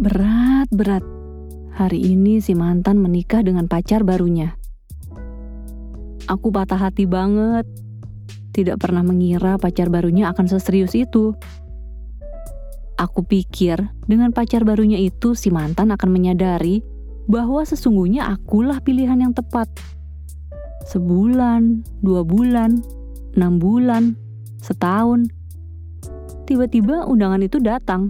Berat, berat. Hari ini si mantan menikah dengan pacar barunya. Aku patah hati banget. Tidak pernah mengira pacar barunya akan seserius itu. Aku pikir dengan pacar barunya itu si mantan akan menyadari bahwa sesungguhnya akulah pilihan yang tepat. Sebulan, dua bulan, enam bulan, setahun. Tiba-tiba undangan itu datang.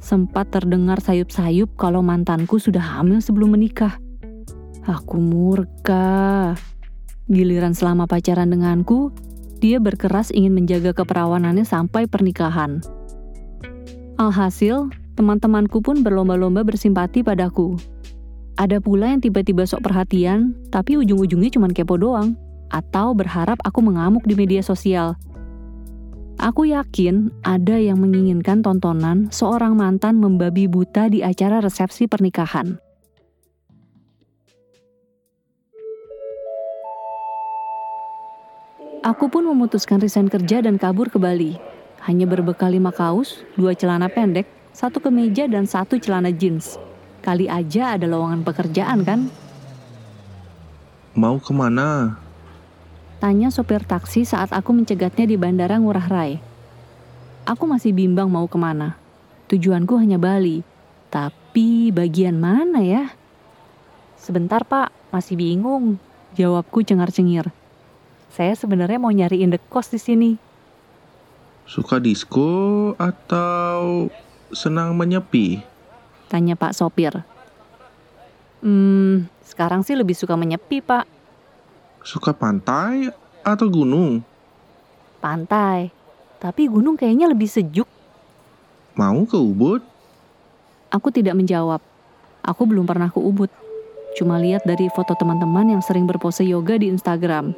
Sempat terdengar sayup-sayup kalau mantanku sudah hamil sebelum menikah. Aku murka. Giliran selama pacaran denganku, dia berkeras ingin menjaga keperawanannya sampai pernikahan. Alhasil, teman-temanku pun berlomba-lomba bersimpati padaku. Ada pula yang tiba-tiba sok perhatian, tapi ujung-ujungnya cuma kepo doang, atau berharap aku mengamuk di media sosial. Aku yakin ada yang menginginkan tontonan seorang mantan membabi buta di acara resepsi pernikahan. Aku pun memutuskan resign kerja dan kabur ke Bali. Hanya berbekal lima kaos, dua celana pendek, satu kemeja dan satu celana jeans. Kali aja ada lowongan pekerjaan kan? Mau ke mana? Tanya sopir taksi saat aku mencegatnya di Bandara Ngurah Rai. Aku masih bimbang mau ke mana. Tujuanku hanya Bali. Tapi bagian mana ya? Sebentar pak, masih bingung. Jawabku cengar-cengir. Saya sebenarnya mau nyari indekos di sini. Suka disco atau senang menyepi? Tanya Pak Sopir. Hmm, sekarang sih lebih suka menyepi, Pak. Suka pantai atau gunung? Pantai. Tapi gunung kayaknya lebih sejuk. Mau ke Ubud? Aku tidak menjawab. Aku belum pernah ke Ubud. Cuma lihat dari foto teman-teman yang sering berpose yoga di Instagram.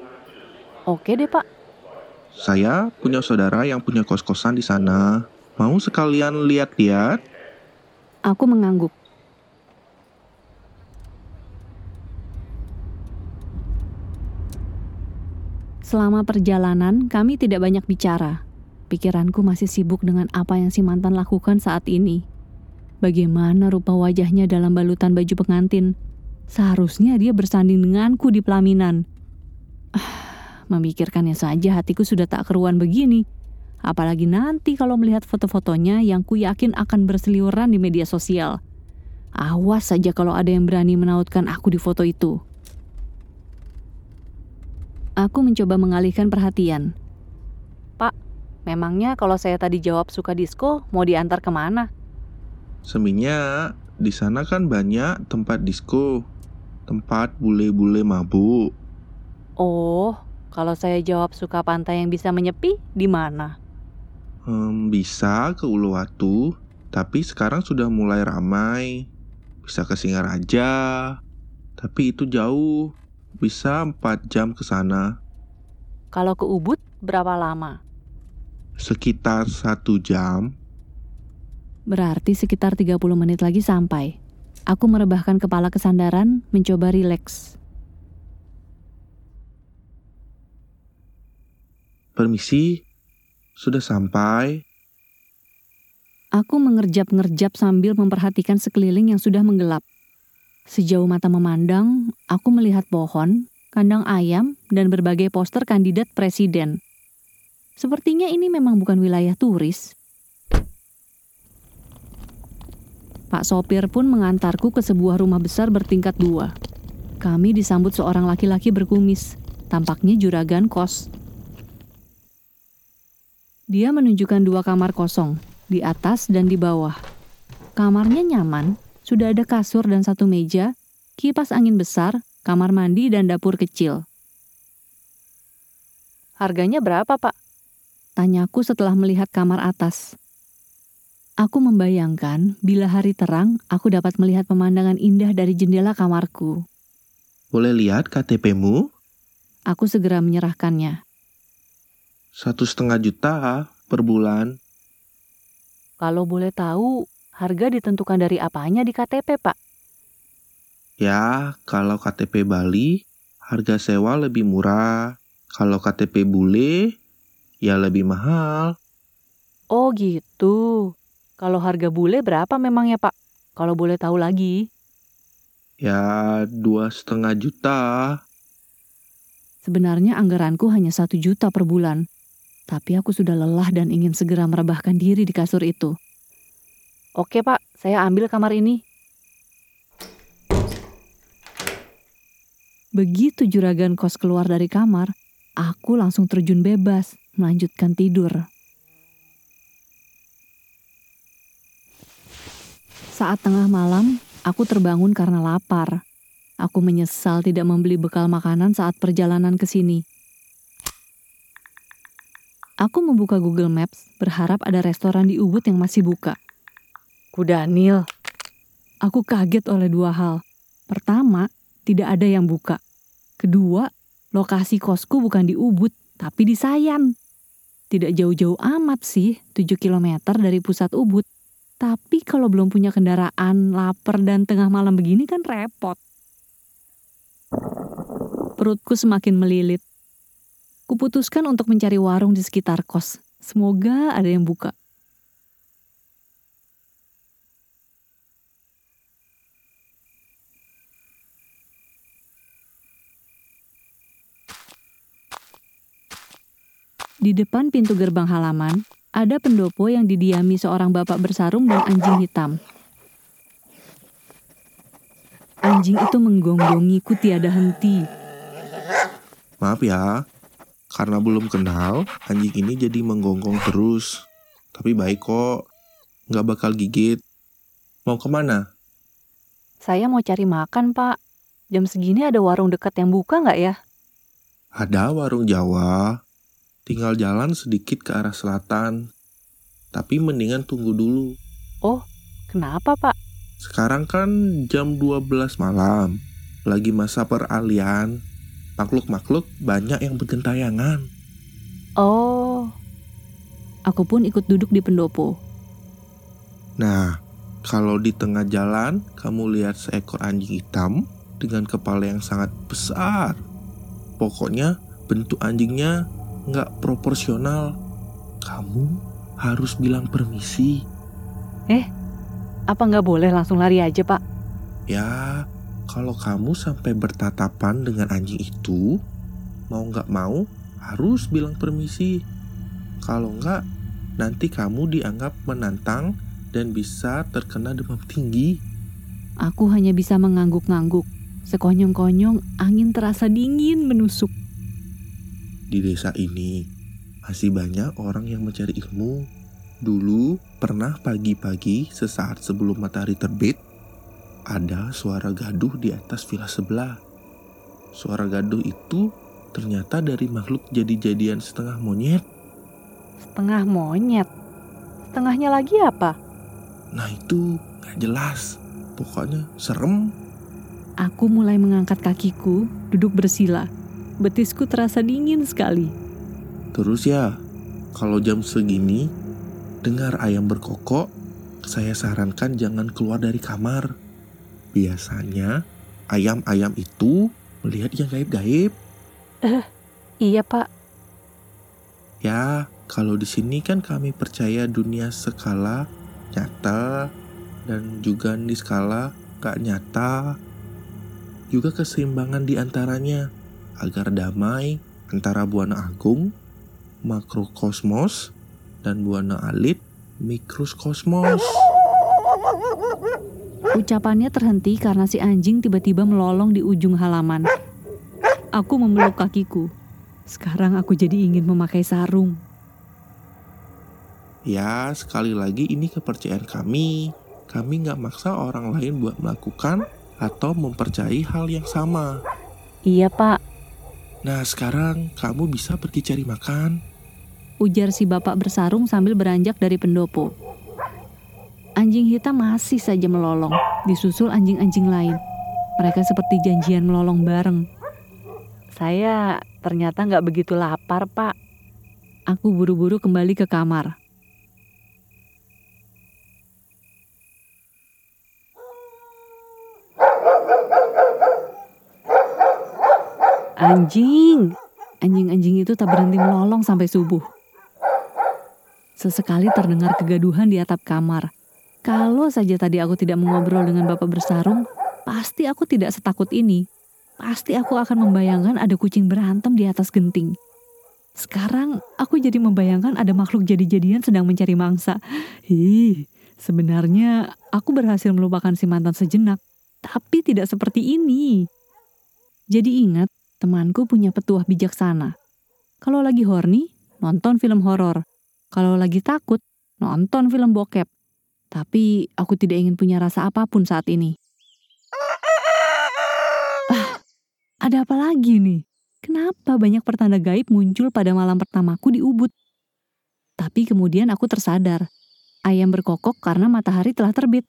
Oke deh, Pak. Saya punya saudara yang punya kos-kosan di sana. Mau sekalian lihat-lihat? Aku mengangguk. Selama perjalanan, kami tidak banyak bicara. Pikiranku masih sibuk dengan apa yang si mantan lakukan saat ini. Bagaimana rupa wajahnya dalam balutan baju pengantin. Seharusnya dia bersanding denganku di pelaminan. Ah, memikirkannya saja hatiku sudah tak keruan begini. Apalagi nanti kalau melihat foto-fotonya yang ku yakin akan berseliweran di media sosial. Awas saja kalau ada yang berani menautkan aku di foto itu. Aku mencoba mengalihkan perhatian. Pak, memangnya kalau saya tadi jawab suka disco, mau diantar ke mana? Seminya, di sana kan banyak tempat disco. Tempat bule-bule mabuk. Oh, kalau saya jawab suka pantai yang bisa menyepi, di mana? Hmm, bisa ke Uluwatu, tapi sekarang sudah mulai ramai. Bisa ke Singaraja, tapi itu jauh. Bisa 4 jam ke sana. Kalau ke Ubud, berapa lama? Sekitar satu jam. Berarti sekitar 30 menit lagi sampai. Aku merebahkan kepala ke sandaran, mencoba rileks. Permisi, sudah sampai. Aku mengerjap-ngerjap sambil memperhatikan sekeliling yang sudah menggelap. Sejauh mata memandang, aku melihat pohon, kandang ayam, dan berbagai poster kandidat presiden. Sepertinya ini memang bukan wilayah turis. Pak sopir pun mengantarku ke sebuah rumah besar bertingkat dua. Kami disambut seorang laki-laki berkumis, tampaknya juragan kos. Dia menunjukkan dua kamar kosong, di atas dan di bawah. Kamarnya nyaman, sudah ada kasur dan satu meja, kipas angin besar, kamar mandi, dan dapur kecil. Harganya berapa, Pak? Tanyaku setelah melihat kamar atas. Aku membayangkan bila hari terang aku dapat melihat pemandangan indah dari jendela kamarku. Boleh lihat KTP-mu? Aku segera menyerahkannya. Satu setengah juta per bulan. Kalau boleh tahu, harga ditentukan dari apanya di KTP, Pak? Ya, kalau KTP Bali, harga sewa lebih murah. Kalau KTP bule, ya lebih mahal. Oh gitu. Kalau harga bule berapa memang ya Pak? Kalau boleh tahu lagi. Ya dua setengah juta. Sebenarnya anggaranku hanya satu juta per bulan. Tapi aku sudah lelah dan ingin segera merebahkan diri di kasur itu. Oke pak, saya ambil kamar ini. Begitu juragan kos keluar dari kamar, aku langsung terjun bebas, melanjutkan tidur. Saat tengah malam, aku terbangun karena lapar. Aku menyesal tidak membeli bekal makanan saat perjalanan ke sini. Aku membuka Google Maps, berharap ada restoran di Ubud yang masih buka. Ku Daniel. Aku kaget oleh dua hal. Pertama, tidak ada yang buka. Kedua, lokasi kosku bukan di Ubud, tapi di Sayan. Tidak jauh-jauh amat sih, 7 km dari pusat Ubud. Tapi kalau belum punya kendaraan, lapar dan tengah malam begini kan repot. Perutku semakin melilit. Kuputuskan untuk mencari warung di sekitar kos. Semoga ada yang buka. Di depan pintu gerbang halaman, ada pendopo yang didiami seorang bapak bersarung dan anjing hitam. Anjing itu menggonggongiku tiada henti. Maaf ya, karena belum kenal, anjing ini jadi menggonggong terus. Tapi baik kok, nggak bakal gigit. Mau ke mana? Saya mau cari makan, Pak. Jam segini ada warung dekat yang buka nggak ya? Ada warung Jawa, Tinggal jalan sedikit ke arah selatan. Tapi mendingan tunggu dulu. Oh, kenapa pak? Sekarang kan jam 12 malam. Lagi masa peralihan. Makhluk-makhluk banyak yang bergentayangan. Oh, aku pun ikut duduk di pendopo. Nah, kalau di tengah jalan kamu lihat seekor anjing hitam dengan kepala yang sangat besar. Pokoknya bentuk anjingnya nggak proporsional. Kamu harus bilang permisi. Eh, apa nggak boleh langsung lari aja, Pak? Ya, kalau kamu sampai bertatapan dengan anjing itu, mau nggak mau harus bilang permisi. Kalau nggak, nanti kamu dianggap menantang dan bisa terkena demam tinggi. Aku hanya bisa mengangguk-ngangguk. Sekonyong-konyong angin terasa dingin menusuk. Di desa ini masih banyak orang yang mencari ilmu. Dulu pernah pagi-pagi sesaat sebelum matahari terbit, ada suara gaduh di atas villa sebelah. Suara gaduh itu ternyata dari makhluk jadi-jadian setengah monyet. Setengah monyet? Setengahnya lagi apa? Nah itu gak jelas. Pokoknya serem. Aku mulai mengangkat kakiku, duduk bersila betisku terasa dingin sekali. Terus ya, kalau jam segini dengar ayam berkokok, saya sarankan jangan keluar dari kamar. Biasanya ayam-ayam itu melihat yang gaib-gaib. Eh, iya pak. Ya, kalau di sini kan kami percaya dunia skala nyata dan juga di skala gak nyata. Juga keseimbangan di antaranya agar damai antara Buana Agung, makrokosmos, dan Buana Alit, mikrokosmos. Ucapannya terhenti karena si anjing tiba-tiba melolong di ujung halaman. Aku memeluk kakiku. Sekarang aku jadi ingin memakai sarung. Ya, sekali lagi ini kepercayaan kami. Kami nggak maksa orang lain buat melakukan atau mempercayai hal yang sama. Iya, Pak. Nah sekarang kamu bisa pergi cari makan. Ujar si bapak bersarung sambil beranjak dari pendopo. Anjing hitam masih saja melolong, disusul anjing-anjing lain. Mereka seperti janjian melolong bareng. Saya ternyata nggak begitu lapar, Pak. Aku buru-buru kembali ke kamar. Anjing! Anjing-anjing itu tak berhenti melolong sampai subuh. Sesekali terdengar kegaduhan di atap kamar. Kalau saja tadi aku tidak mengobrol dengan bapak bersarung, pasti aku tidak setakut ini. Pasti aku akan membayangkan ada kucing berantem di atas genting. Sekarang aku jadi membayangkan ada makhluk jadi-jadian sedang mencari mangsa. Hi, sebenarnya aku berhasil melupakan si mantan sejenak, tapi tidak seperti ini. Jadi ingat, temanku punya petuah bijaksana. Kalau lagi horny, nonton film horor. Kalau lagi takut, nonton film bokep. Tapi aku tidak ingin punya rasa apa pun saat ini. Ah, ada apa lagi nih? Kenapa banyak pertanda gaib muncul pada malam pertamaku di Ubud? Tapi kemudian aku tersadar. Ayam berkokok karena matahari telah terbit.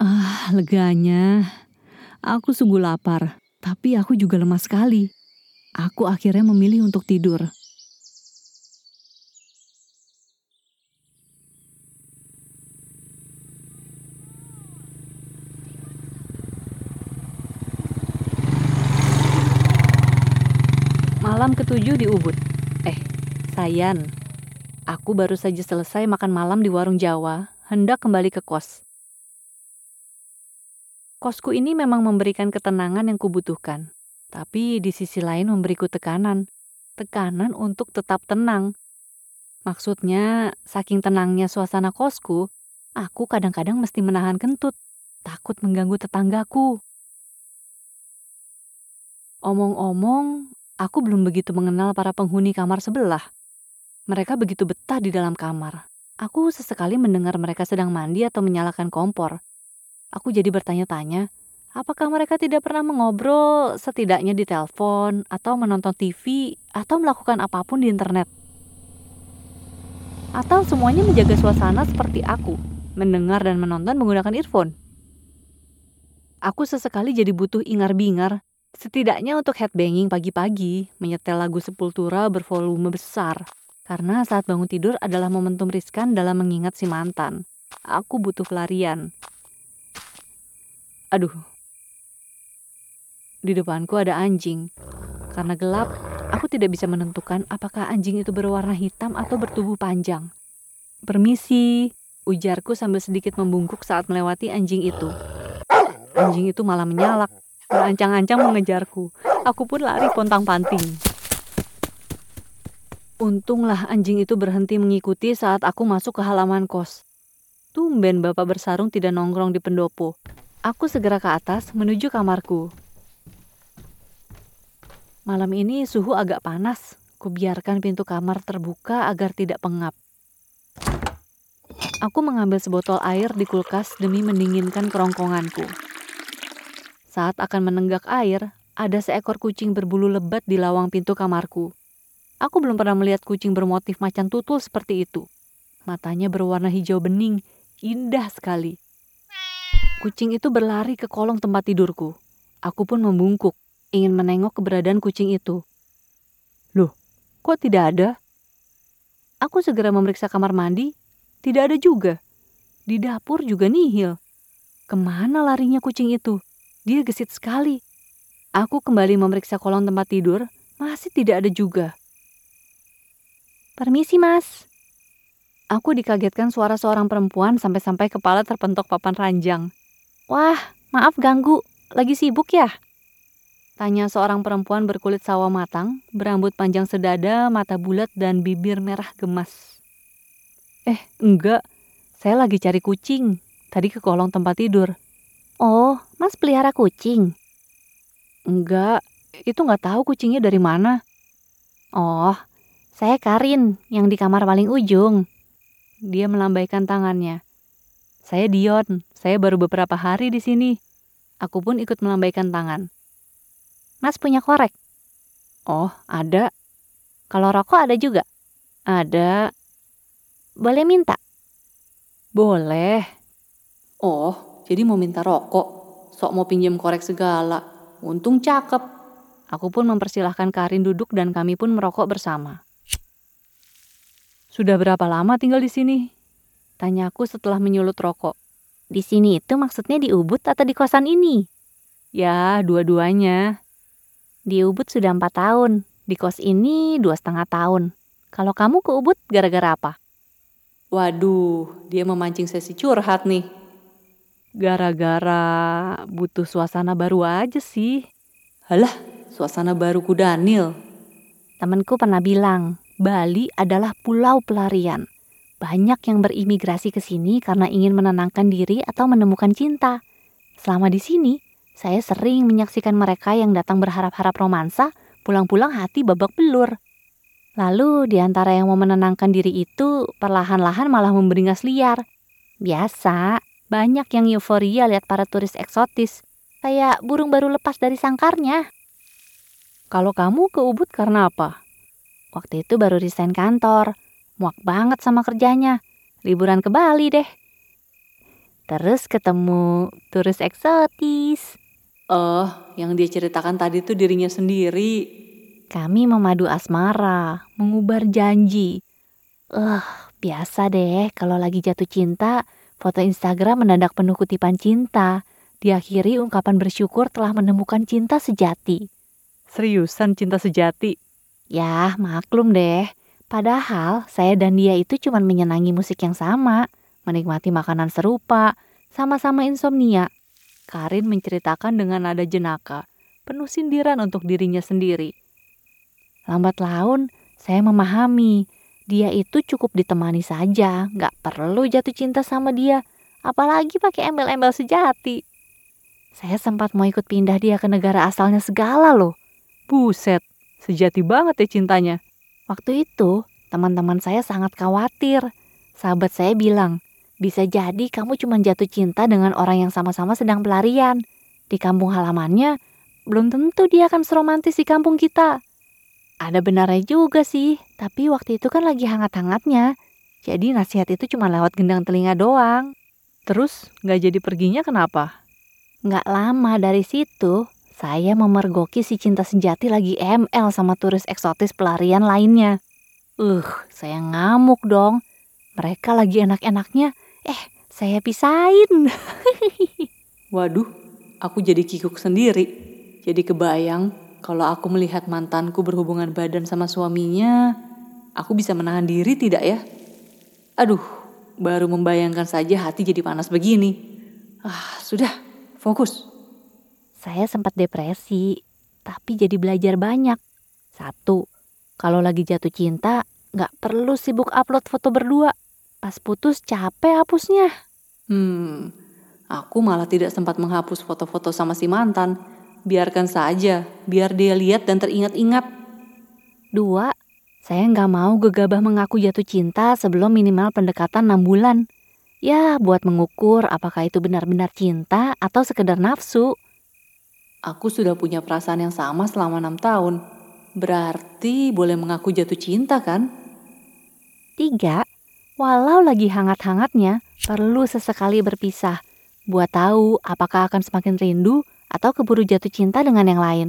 Ah, leganya. Aku sungguh lapar, tapi aku juga lemas sekali. Aku akhirnya memilih untuk tidur. Malam ketujuh di Ubud. Eh, Sayan. Aku baru saja selesai makan malam di warung Jawa, hendak kembali ke kos. Kosku ini memang memberikan ketenangan yang kubutuhkan, tapi di sisi lain memberiku tekanan. Tekanan untuk tetap tenang. Maksudnya, saking tenangnya suasana kosku, aku kadang-kadang mesti menahan kentut, takut mengganggu tetanggaku. Omong-omong, Aku belum begitu mengenal para penghuni kamar sebelah. Mereka begitu betah di dalam kamar. Aku sesekali mendengar mereka sedang mandi atau menyalakan kompor. Aku jadi bertanya-tanya, apakah mereka tidak pernah mengobrol setidaknya di telepon atau menonton TV atau melakukan apa pun di internet? Atau semuanya menjaga suasana seperti aku, mendengar dan menonton menggunakan earphone? Aku sesekali jadi butuh ingar-bingar Setidaknya untuk headbanging pagi-pagi, menyetel lagu Sepultura bervolume besar. Karena saat bangun tidur adalah momentum riskan dalam mengingat si mantan. Aku butuh pelarian. Aduh. Di depanku ada anjing. Karena gelap, aku tidak bisa menentukan apakah anjing itu berwarna hitam atau bertubuh panjang. Permisi, ujarku sambil sedikit membungkuk saat melewati anjing itu. Anjing itu malah menyalak Berancang-ancang mengejarku. Aku pun lari pontang-panting. Untunglah anjing itu berhenti mengikuti saat aku masuk ke halaman kos. Tumben bapak bersarung tidak nongkrong di pendopo. Aku segera ke atas menuju kamarku. Malam ini suhu agak panas. Kubiarkan pintu kamar terbuka agar tidak pengap. Aku mengambil sebotol air di kulkas demi mendinginkan kerongkonganku. Saat akan menenggak air, ada seekor kucing berbulu lebat di lawang pintu kamarku. Aku belum pernah melihat kucing bermotif macan tutul seperti itu. Matanya berwarna hijau bening, indah sekali. Kucing itu berlari ke kolong tempat tidurku. Aku pun membungkuk, ingin menengok keberadaan kucing itu. Loh, kok tidak ada? Aku segera memeriksa kamar mandi, tidak ada juga. Di dapur juga nihil. Ke mana larinya kucing itu? Dia gesit sekali. Aku kembali memeriksa kolong tempat tidur, masih tidak ada juga. Permisi, Mas. Aku dikagetkan suara seorang perempuan sampai-sampai kepala terpentok papan ranjang. Wah, maaf ganggu. Lagi sibuk ya? Tanya seorang perempuan berkulit sawah matang, berambut panjang sedada, mata bulat, dan bibir merah gemas. Eh, enggak. Saya lagi cari kucing. Tadi ke kolong tempat tidur. Oh, Mas pelihara kucing? Enggak, itu nggak tahu kucingnya dari mana. Oh, saya Karin yang di kamar paling ujung. Dia melambaikan tangannya. Saya Dion, saya baru beberapa hari di sini. Aku pun ikut melambaikan tangan. Mas punya korek? Oh, ada. Kalau rokok ada juga? Ada. Boleh minta? Boleh. Oh, jadi mau minta rokok. Sok mau pinjam korek segala. Untung cakep. Aku pun mempersilahkan Karin duduk dan kami pun merokok bersama. Sudah berapa lama tinggal di sini? Tanyaku setelah menyulut rokok. Di sini itu maksudnya di Ubud atau di kosan ini? Ya, dua-duanya. Di Ubud sudah empat tahun. Di kos ini dua setengah tahun. Kalau kamu ke Ubud gara-gara apa? Waduh, dia memancing sesi curhat nih. Gara-gara butuh suasana baru aja sih. Halah, suasana baruku Daniel. Temanku pernah bilang, Bali adalah pulau pelarian. Banyak yang berimigrasi ke sini karena ingin menenangkan diri atau menemukan cinta. Selama di sini, saya sering menyaksikan mereka yang datang berharap-harap romansa, pulang-pulang hati babak belur. Lalu di antara yang mau menenangkan diri itu, perlahan-lahan malah memberingas liar. Biasa, banyak yang euforia lihat para turis eksotis, kayak burung baru lepas dari sangkarnya. Kalau kamu ke Ubud karena apa? Waktu itu baru resign kantor, muak banget sama kerjanya. Liburan ke Bali deh. Terus ketemu turis eksotis. Oh, yang dia ceritakan tadi tuh dirinya sendiri. Kami memadu asmara, mengubar janji. Eh, uh, biasa deh kalau lagi jatuh cinta, Foto Instagram mendadak penuh kutipan cinta, diakhiri ungkapan bersyukur telah menemukan cinta sejati. Seriusan cinta sejati? Ya, maklum deh. Padahal saya dan dia itu cuma menyenangi musik yang sama, menikmati makanan serupa, sama-sama insomnia. Karin menceritakan dengan nada jenaka, penuh sindiran untuk dirinya sendiri. Lambat laun, saya memahami dia itu cukup ditemani saja, nggak perlu jatuh cinta sama dia, apalagi pakai embel-embel sejati. Saya sempat mau ikut pindah dia ke negara asalnya segala loh. Buset, sejati banget ya cintanya. Waktu itu, teman-teman saya sangat khawatir. Sahabat saya bilang, bisa jadi kamu cuma jatuh cinta dengan orang yang sama-sama sedang pelarian. Di kampung halamannya, belum tentu dia akan seromantis di kampung kita. Ada benarnya juga sih, tapi waktu itu kan lagi hangat-hangatnya. Jadi nasihat itu cuma lewat gendang telinga doang. Terus gak jadi perginya kenapa? Gak lama dari situ, saya memergoki si cinta sejati lagi ML sama turis eksotis pelarian lainnya. Uh, saya ngamuk dong. Mereka lagi enak-enaknya, eh saya pisahin. Waduh, aku jadi kikuk sendiri. Jadi kebayang kalau aku melihat mantanku berhubungan badan sama suaminya, aku bisa menahan diri tidak ya? Aduh, baru membayangkan saja hati jadi panas begini. Ah, sudah, fokus. Saya sempat depresi, tapi jadi belajar banyak. Satu, kalau lagi jatuh cinta, nggak perlu sibuk upload foto berdua. Pas putus capek hapusnya. Hmm, aku malah tidak sempat menghapus foto-foto sama si mantan biarkan saja, biar dia lihat dan teringat-ingat. Dua, saya nggak mau gegabah mengaku jatuh cinta sebelum minimal pendekatan 6 bulan. Ya, buat mengukur apakah itu benar-benar cinta atau sekedar nafsu. Aku sudah punya perasaan yang sama selama enam tahun. Berarti boleh mengaku jatuh cinta kan? Tiga, walau lagi hangat-hangatnya, perlu sesekali berpisah. Buat tahu apakah akan semakin rindu atau keburu jatuh cinta dengan yang lain.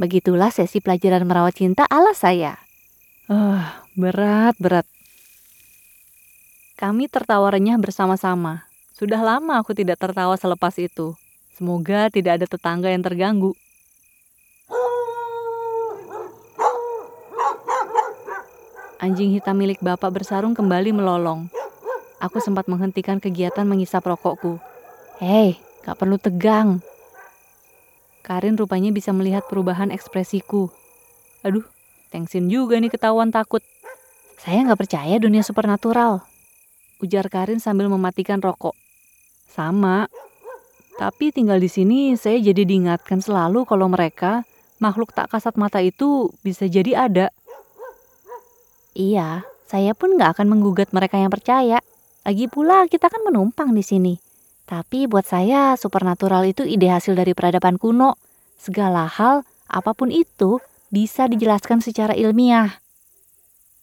Begitulah sesi pelajaran merawat cinta ala saya. Ah, uh, berat, berat. Kami tertawa renyah bersama-sama. Sudah lama aku tidak tertawa selepas itu. Semoga tidak ada tetangga yang terganggu. Anjing hitam milik bapak bersarung kembali melolong. Aku sempat menghentikan kegiatan mengisap rokokku. Hei, gak perlu tegang. Karin rupanya bisa melihat perubahan ekspresiku. Aduh, tengsin juga nih ketahuan takut. Saya nggak percaya dunia supernatural. Ujar Karin sambil mematikan rokok. Sama. Tapi tinggal di sini saya jadi diingatkan selalu kalau mereka, makhluk tak kasat mata itu bisa jadi ada. Iya, saya pun nggak akan menggugat mereka yang percaya. Lagi pula kita kan menumpang di sini. Tapi buat saya, supernatural itu ide hasil dari peradaban kuno. Segala hal, apa pun itu, bisa dijelaskan secara ilmiah.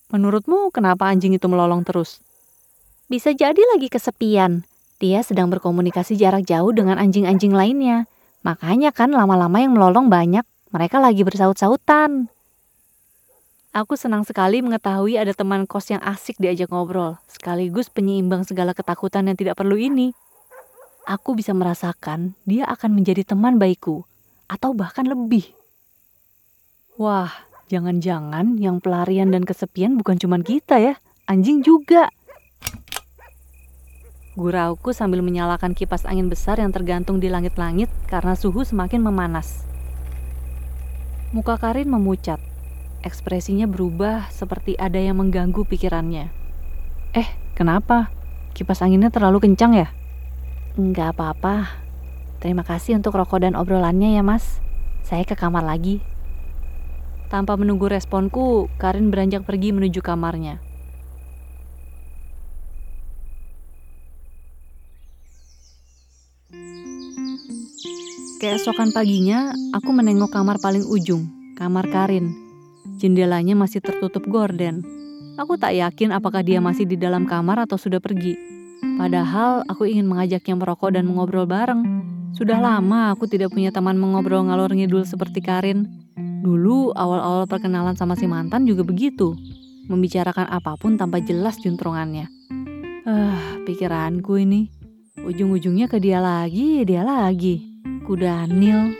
Menurutmu kenapa anjing itu melolong terus? Bisa jadi lagi kesepian. Dia sedang berkomunikasi jarak jauh dengan anjing-anjing lainnya. Makanya kan lama-lama yang melolong banyak, mereka lagi bersaut-sautan. Aku senang sekali mengetahui ada teman kos yang asik diajak ngobrol, sekaligus penyeimbang segala ketakutan yang tidak perlu ini aku bisa merasakan dia akan menjadi teman baikku, atau bahkan lebih. Wah, jangan-jangan yang pelarian dan kesepian bukan cuma kita ya, anjing juga. Gurauku sambil menyalakan kipas angin besar yang tergantung di langit-langit karena suhu semakin memanas. Muka Karin memucat. Ekspresinya berubah seperti ada yang mengganggu pikirannya. Eh, kenapa? Kipas anginnya terlalu kencang ya? Enggak apa-apa. Terima kasih untuk rokok dan obrolannya ya mas. Saya ke kamar lagi. Tanpa menunggu responku, Karin beranjak pergi menuju kamarnya. Keesokan paginya, aku menengok kamar paling ujung, kamar Karin. Jendelanya masih tertutup gorden. Aku tak yakin apakah dia masih di dalam kamar atau sudah pergi. Padahal aku ingin mengajaknya merokok dan mengobrol bareng. Sudah lama aku tidak punya teman mengobrol ngalor ngidul seperti Karin. Dulu awal-awal perkenalan sama si mantan juga begitu. Membicarakan apa pun tanpa jelas juntrungannya. Ah, pikiranku ini. Ujung-ujungnya ke dia lagi, dia lagi. Kuda Nil.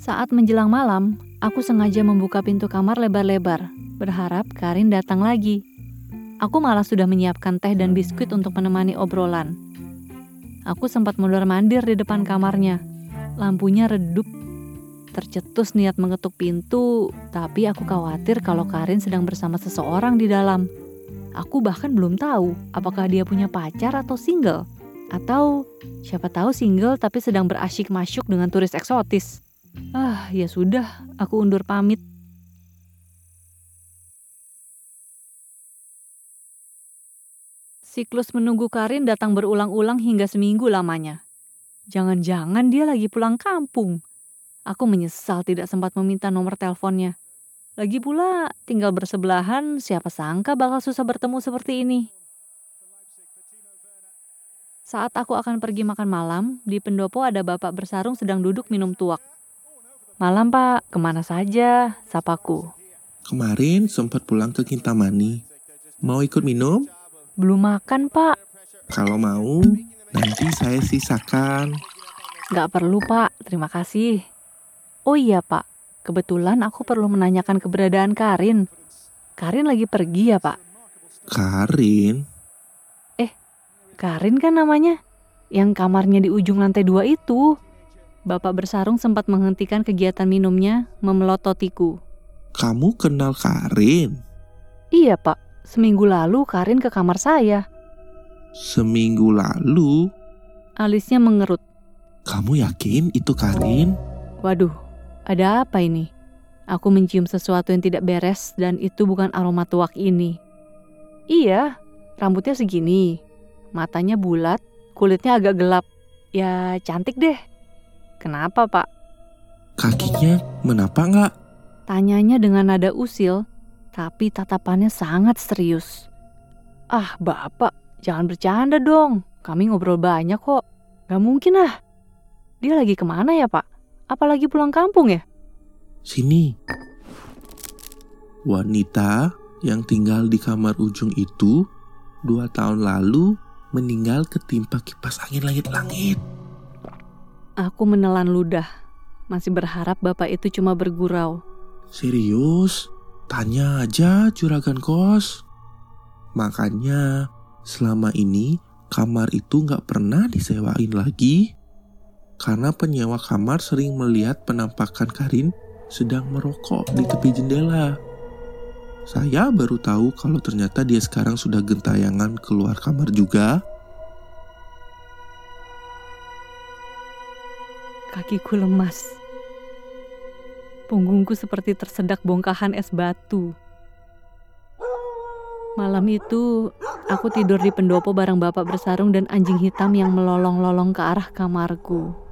Saat menjelang malam, aku sengaja membuka pintu kamar lebar-lebar, berharap Karin datang lagi. Aku malah sudah menyiapkan teh dan biskuit untuk menemani obrolan. Aku sempat mundur-mandir di depan kamarnya. Lampunya redup. Tercetus niat mengetuk pintu, tapi aku khawatir kalau Karin sedang bersama seseorang di dalam. Aku bahkan belum tahu apakah dia punya pacar atau single. Atau siapa tahu single tapi sedang berasyik masuk dengan turis eksotis. Ah, ya sudah, aku undur pamit. Siklus menunggu Karin datang berulang-ulang hingga seminggu lamanya. Jangan-jangan dia lagi pulang kampung. Aku menyesal tidak sempat meminta nomor teleponnya. Lagi pula, tinggal bersebelahan, siapa sangka bakal susah bertemu seperti ini. Saat aku akan pergi makan malam, di pendopo ada bapak bersarung sedang duduk minum tuak. Malam pak, ke mana saja? Sapaku. Kemarin sempat pulang ke Kintamani. Mau ikut minum? Belum makan pak. Kalau mau, nanti saya sisakan. Gak perlu pak, terima kasih. Oh iya pak, kebetulan aku perlu menanyakan keberadaan Karin. Karin lagi pergi ya pak? Karin? Karin kan namanya. Yang kamarnya di ujung lantai dua itu. Bapak bersarung sempat menghentikan kegiatan minumnya, memelototiku. Kamu kenal Karin? Iya pak, seminggu lalu Karin ke kamar saya. Seminggu lalu? Alisnya mengerut. Kamu yakin itu Karin? Waduh, ada apa ini? Aku mencium sesuatu yang tidak beres dan itu bukan aroma tuak ini. Iya, rambutnya segini, matanya bulat, kulitnya agak gelap. Ya cantik deh. Kenapa pak? Kakinya menapa nggak? Tanyanya dengan nada usil, tapi tatapannya sangat serius. Ah bapak, jangan bercanda dong. Kami ngobrol banyak kok. Gak mungkin ah. Dia lagi ke mana ya pak? Apalagi pulang kampung ya? Sini. Wanita yang tinggal di kamar ujung itu dua tahun lalu meninggal ketimpa kipas angin langit-langit. Aku menelan ludah, masih berharap bapak itu cuma bergurau. Serius? Tanya aja juragan kos. Makanya selama ini kamar itu nggak pernah disewain lagi. Karena penyewa kamar sering melihat penampakan Karin sedang merokok di tepi jendela. Saya baru tahu kalau ternyata dia sekarang sudah gentayangan keluar kamar juga. Kakiku lemas. Punggungku seperti tersedak bongkahan es batu. Malam itu, aku tidur di pendopo bareng bapak bersarung dan anjing hitam yang melolong-lolong ke arah kamarku.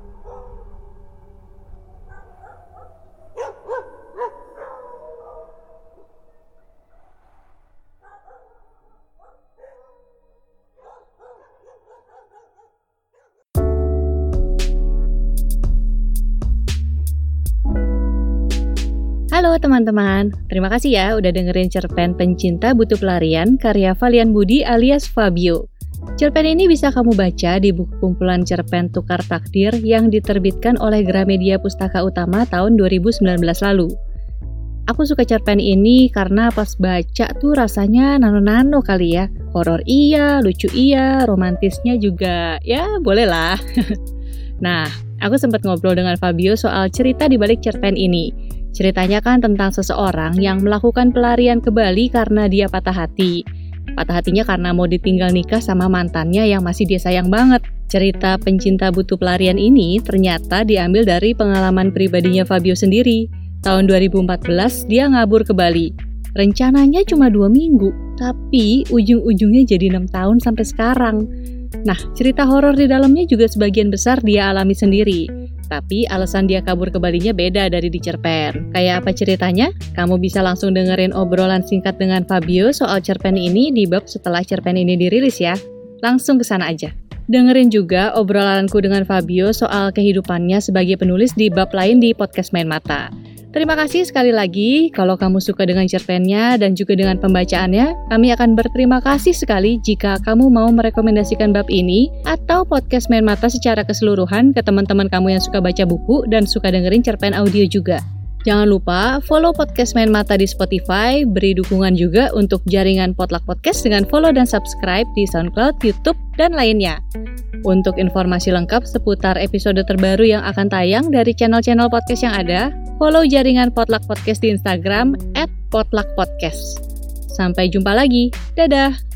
Halo teman-teman, terima kasih ya udah dengerin cerpen Pencinta Butuh Pelarian karya Valian Budi alias Fabio. Cerpen ini bisa kamu baca di buku kumpulan cerpen Tukar Takdir yang diterbitkan oleh Gramedia Pustaka Utama tahun 2019 lalu. Aku suka cerpen ini karena pas baca tuh rasanya nano-nano kali ya, Horor iya, lucu iya, romantisnya juga ya boleh lah. nah, aku sempat ngobrol dengan Fabio soal cerita di balik cerpen ini. Ceritanya kan tentang seseorang yang melakukan pelarian ke Bali karena dia patah hati. Patah hatinya karena mau ditinggal nikah sama mantannya yang masih dia sayang banget. Cerita pencinta butuh pelarian ini ternyata diambil dari pengalaman pribadinya Fabio sendiri. Tahun 2014 dia ngabur ke Bali. Rencananya cuma dua minggu, tapi ujung-ujungnya jadi enam tahun sampai sekarang. Nah, cerita horor di dalamnya juga sebagian besar dia alami sendiri. Tapi alasan dia kabur ke Balinya beda dari di cerpen. Kayak apa ceritanya? Kamu bisa langsung dengerin obrolan singkat dengan Fabio soal cerpen ini di bab setelah cerpen ini dirilis ya. Langsung ke sana aja. Dengerin juga obrolanku dengan Fabio soal kehidupannya sebagai penulis di bab lain di podcast Main Mata. Terima kasih sekali lagi kalau kamu suka dengan cerpennya dan juga dengan pembacaannya. Kami akan berterima kasih sekali jika kamu mau merekomendasikan bab ini atau podcast Main Mata secara keseluruhan ke teman-teman kamu yang suka baca buku dan suka dengerin cerpen audio juga. Jangan lupa follow podcast Main Mata di Spotify, beri dukungan juga untuk jaringan Potluck Podcast dengan follow dan subscribe di SoundCloud, YouTube, dan lainnya. Untuk informasi lengkap seputar episode terbaru yang akan tayang dari channel-channel podcast yang ada, follow jaringan Potluck Podcast di Instagram @potluckpodcast. Sampai jumpa lagi. Dadah.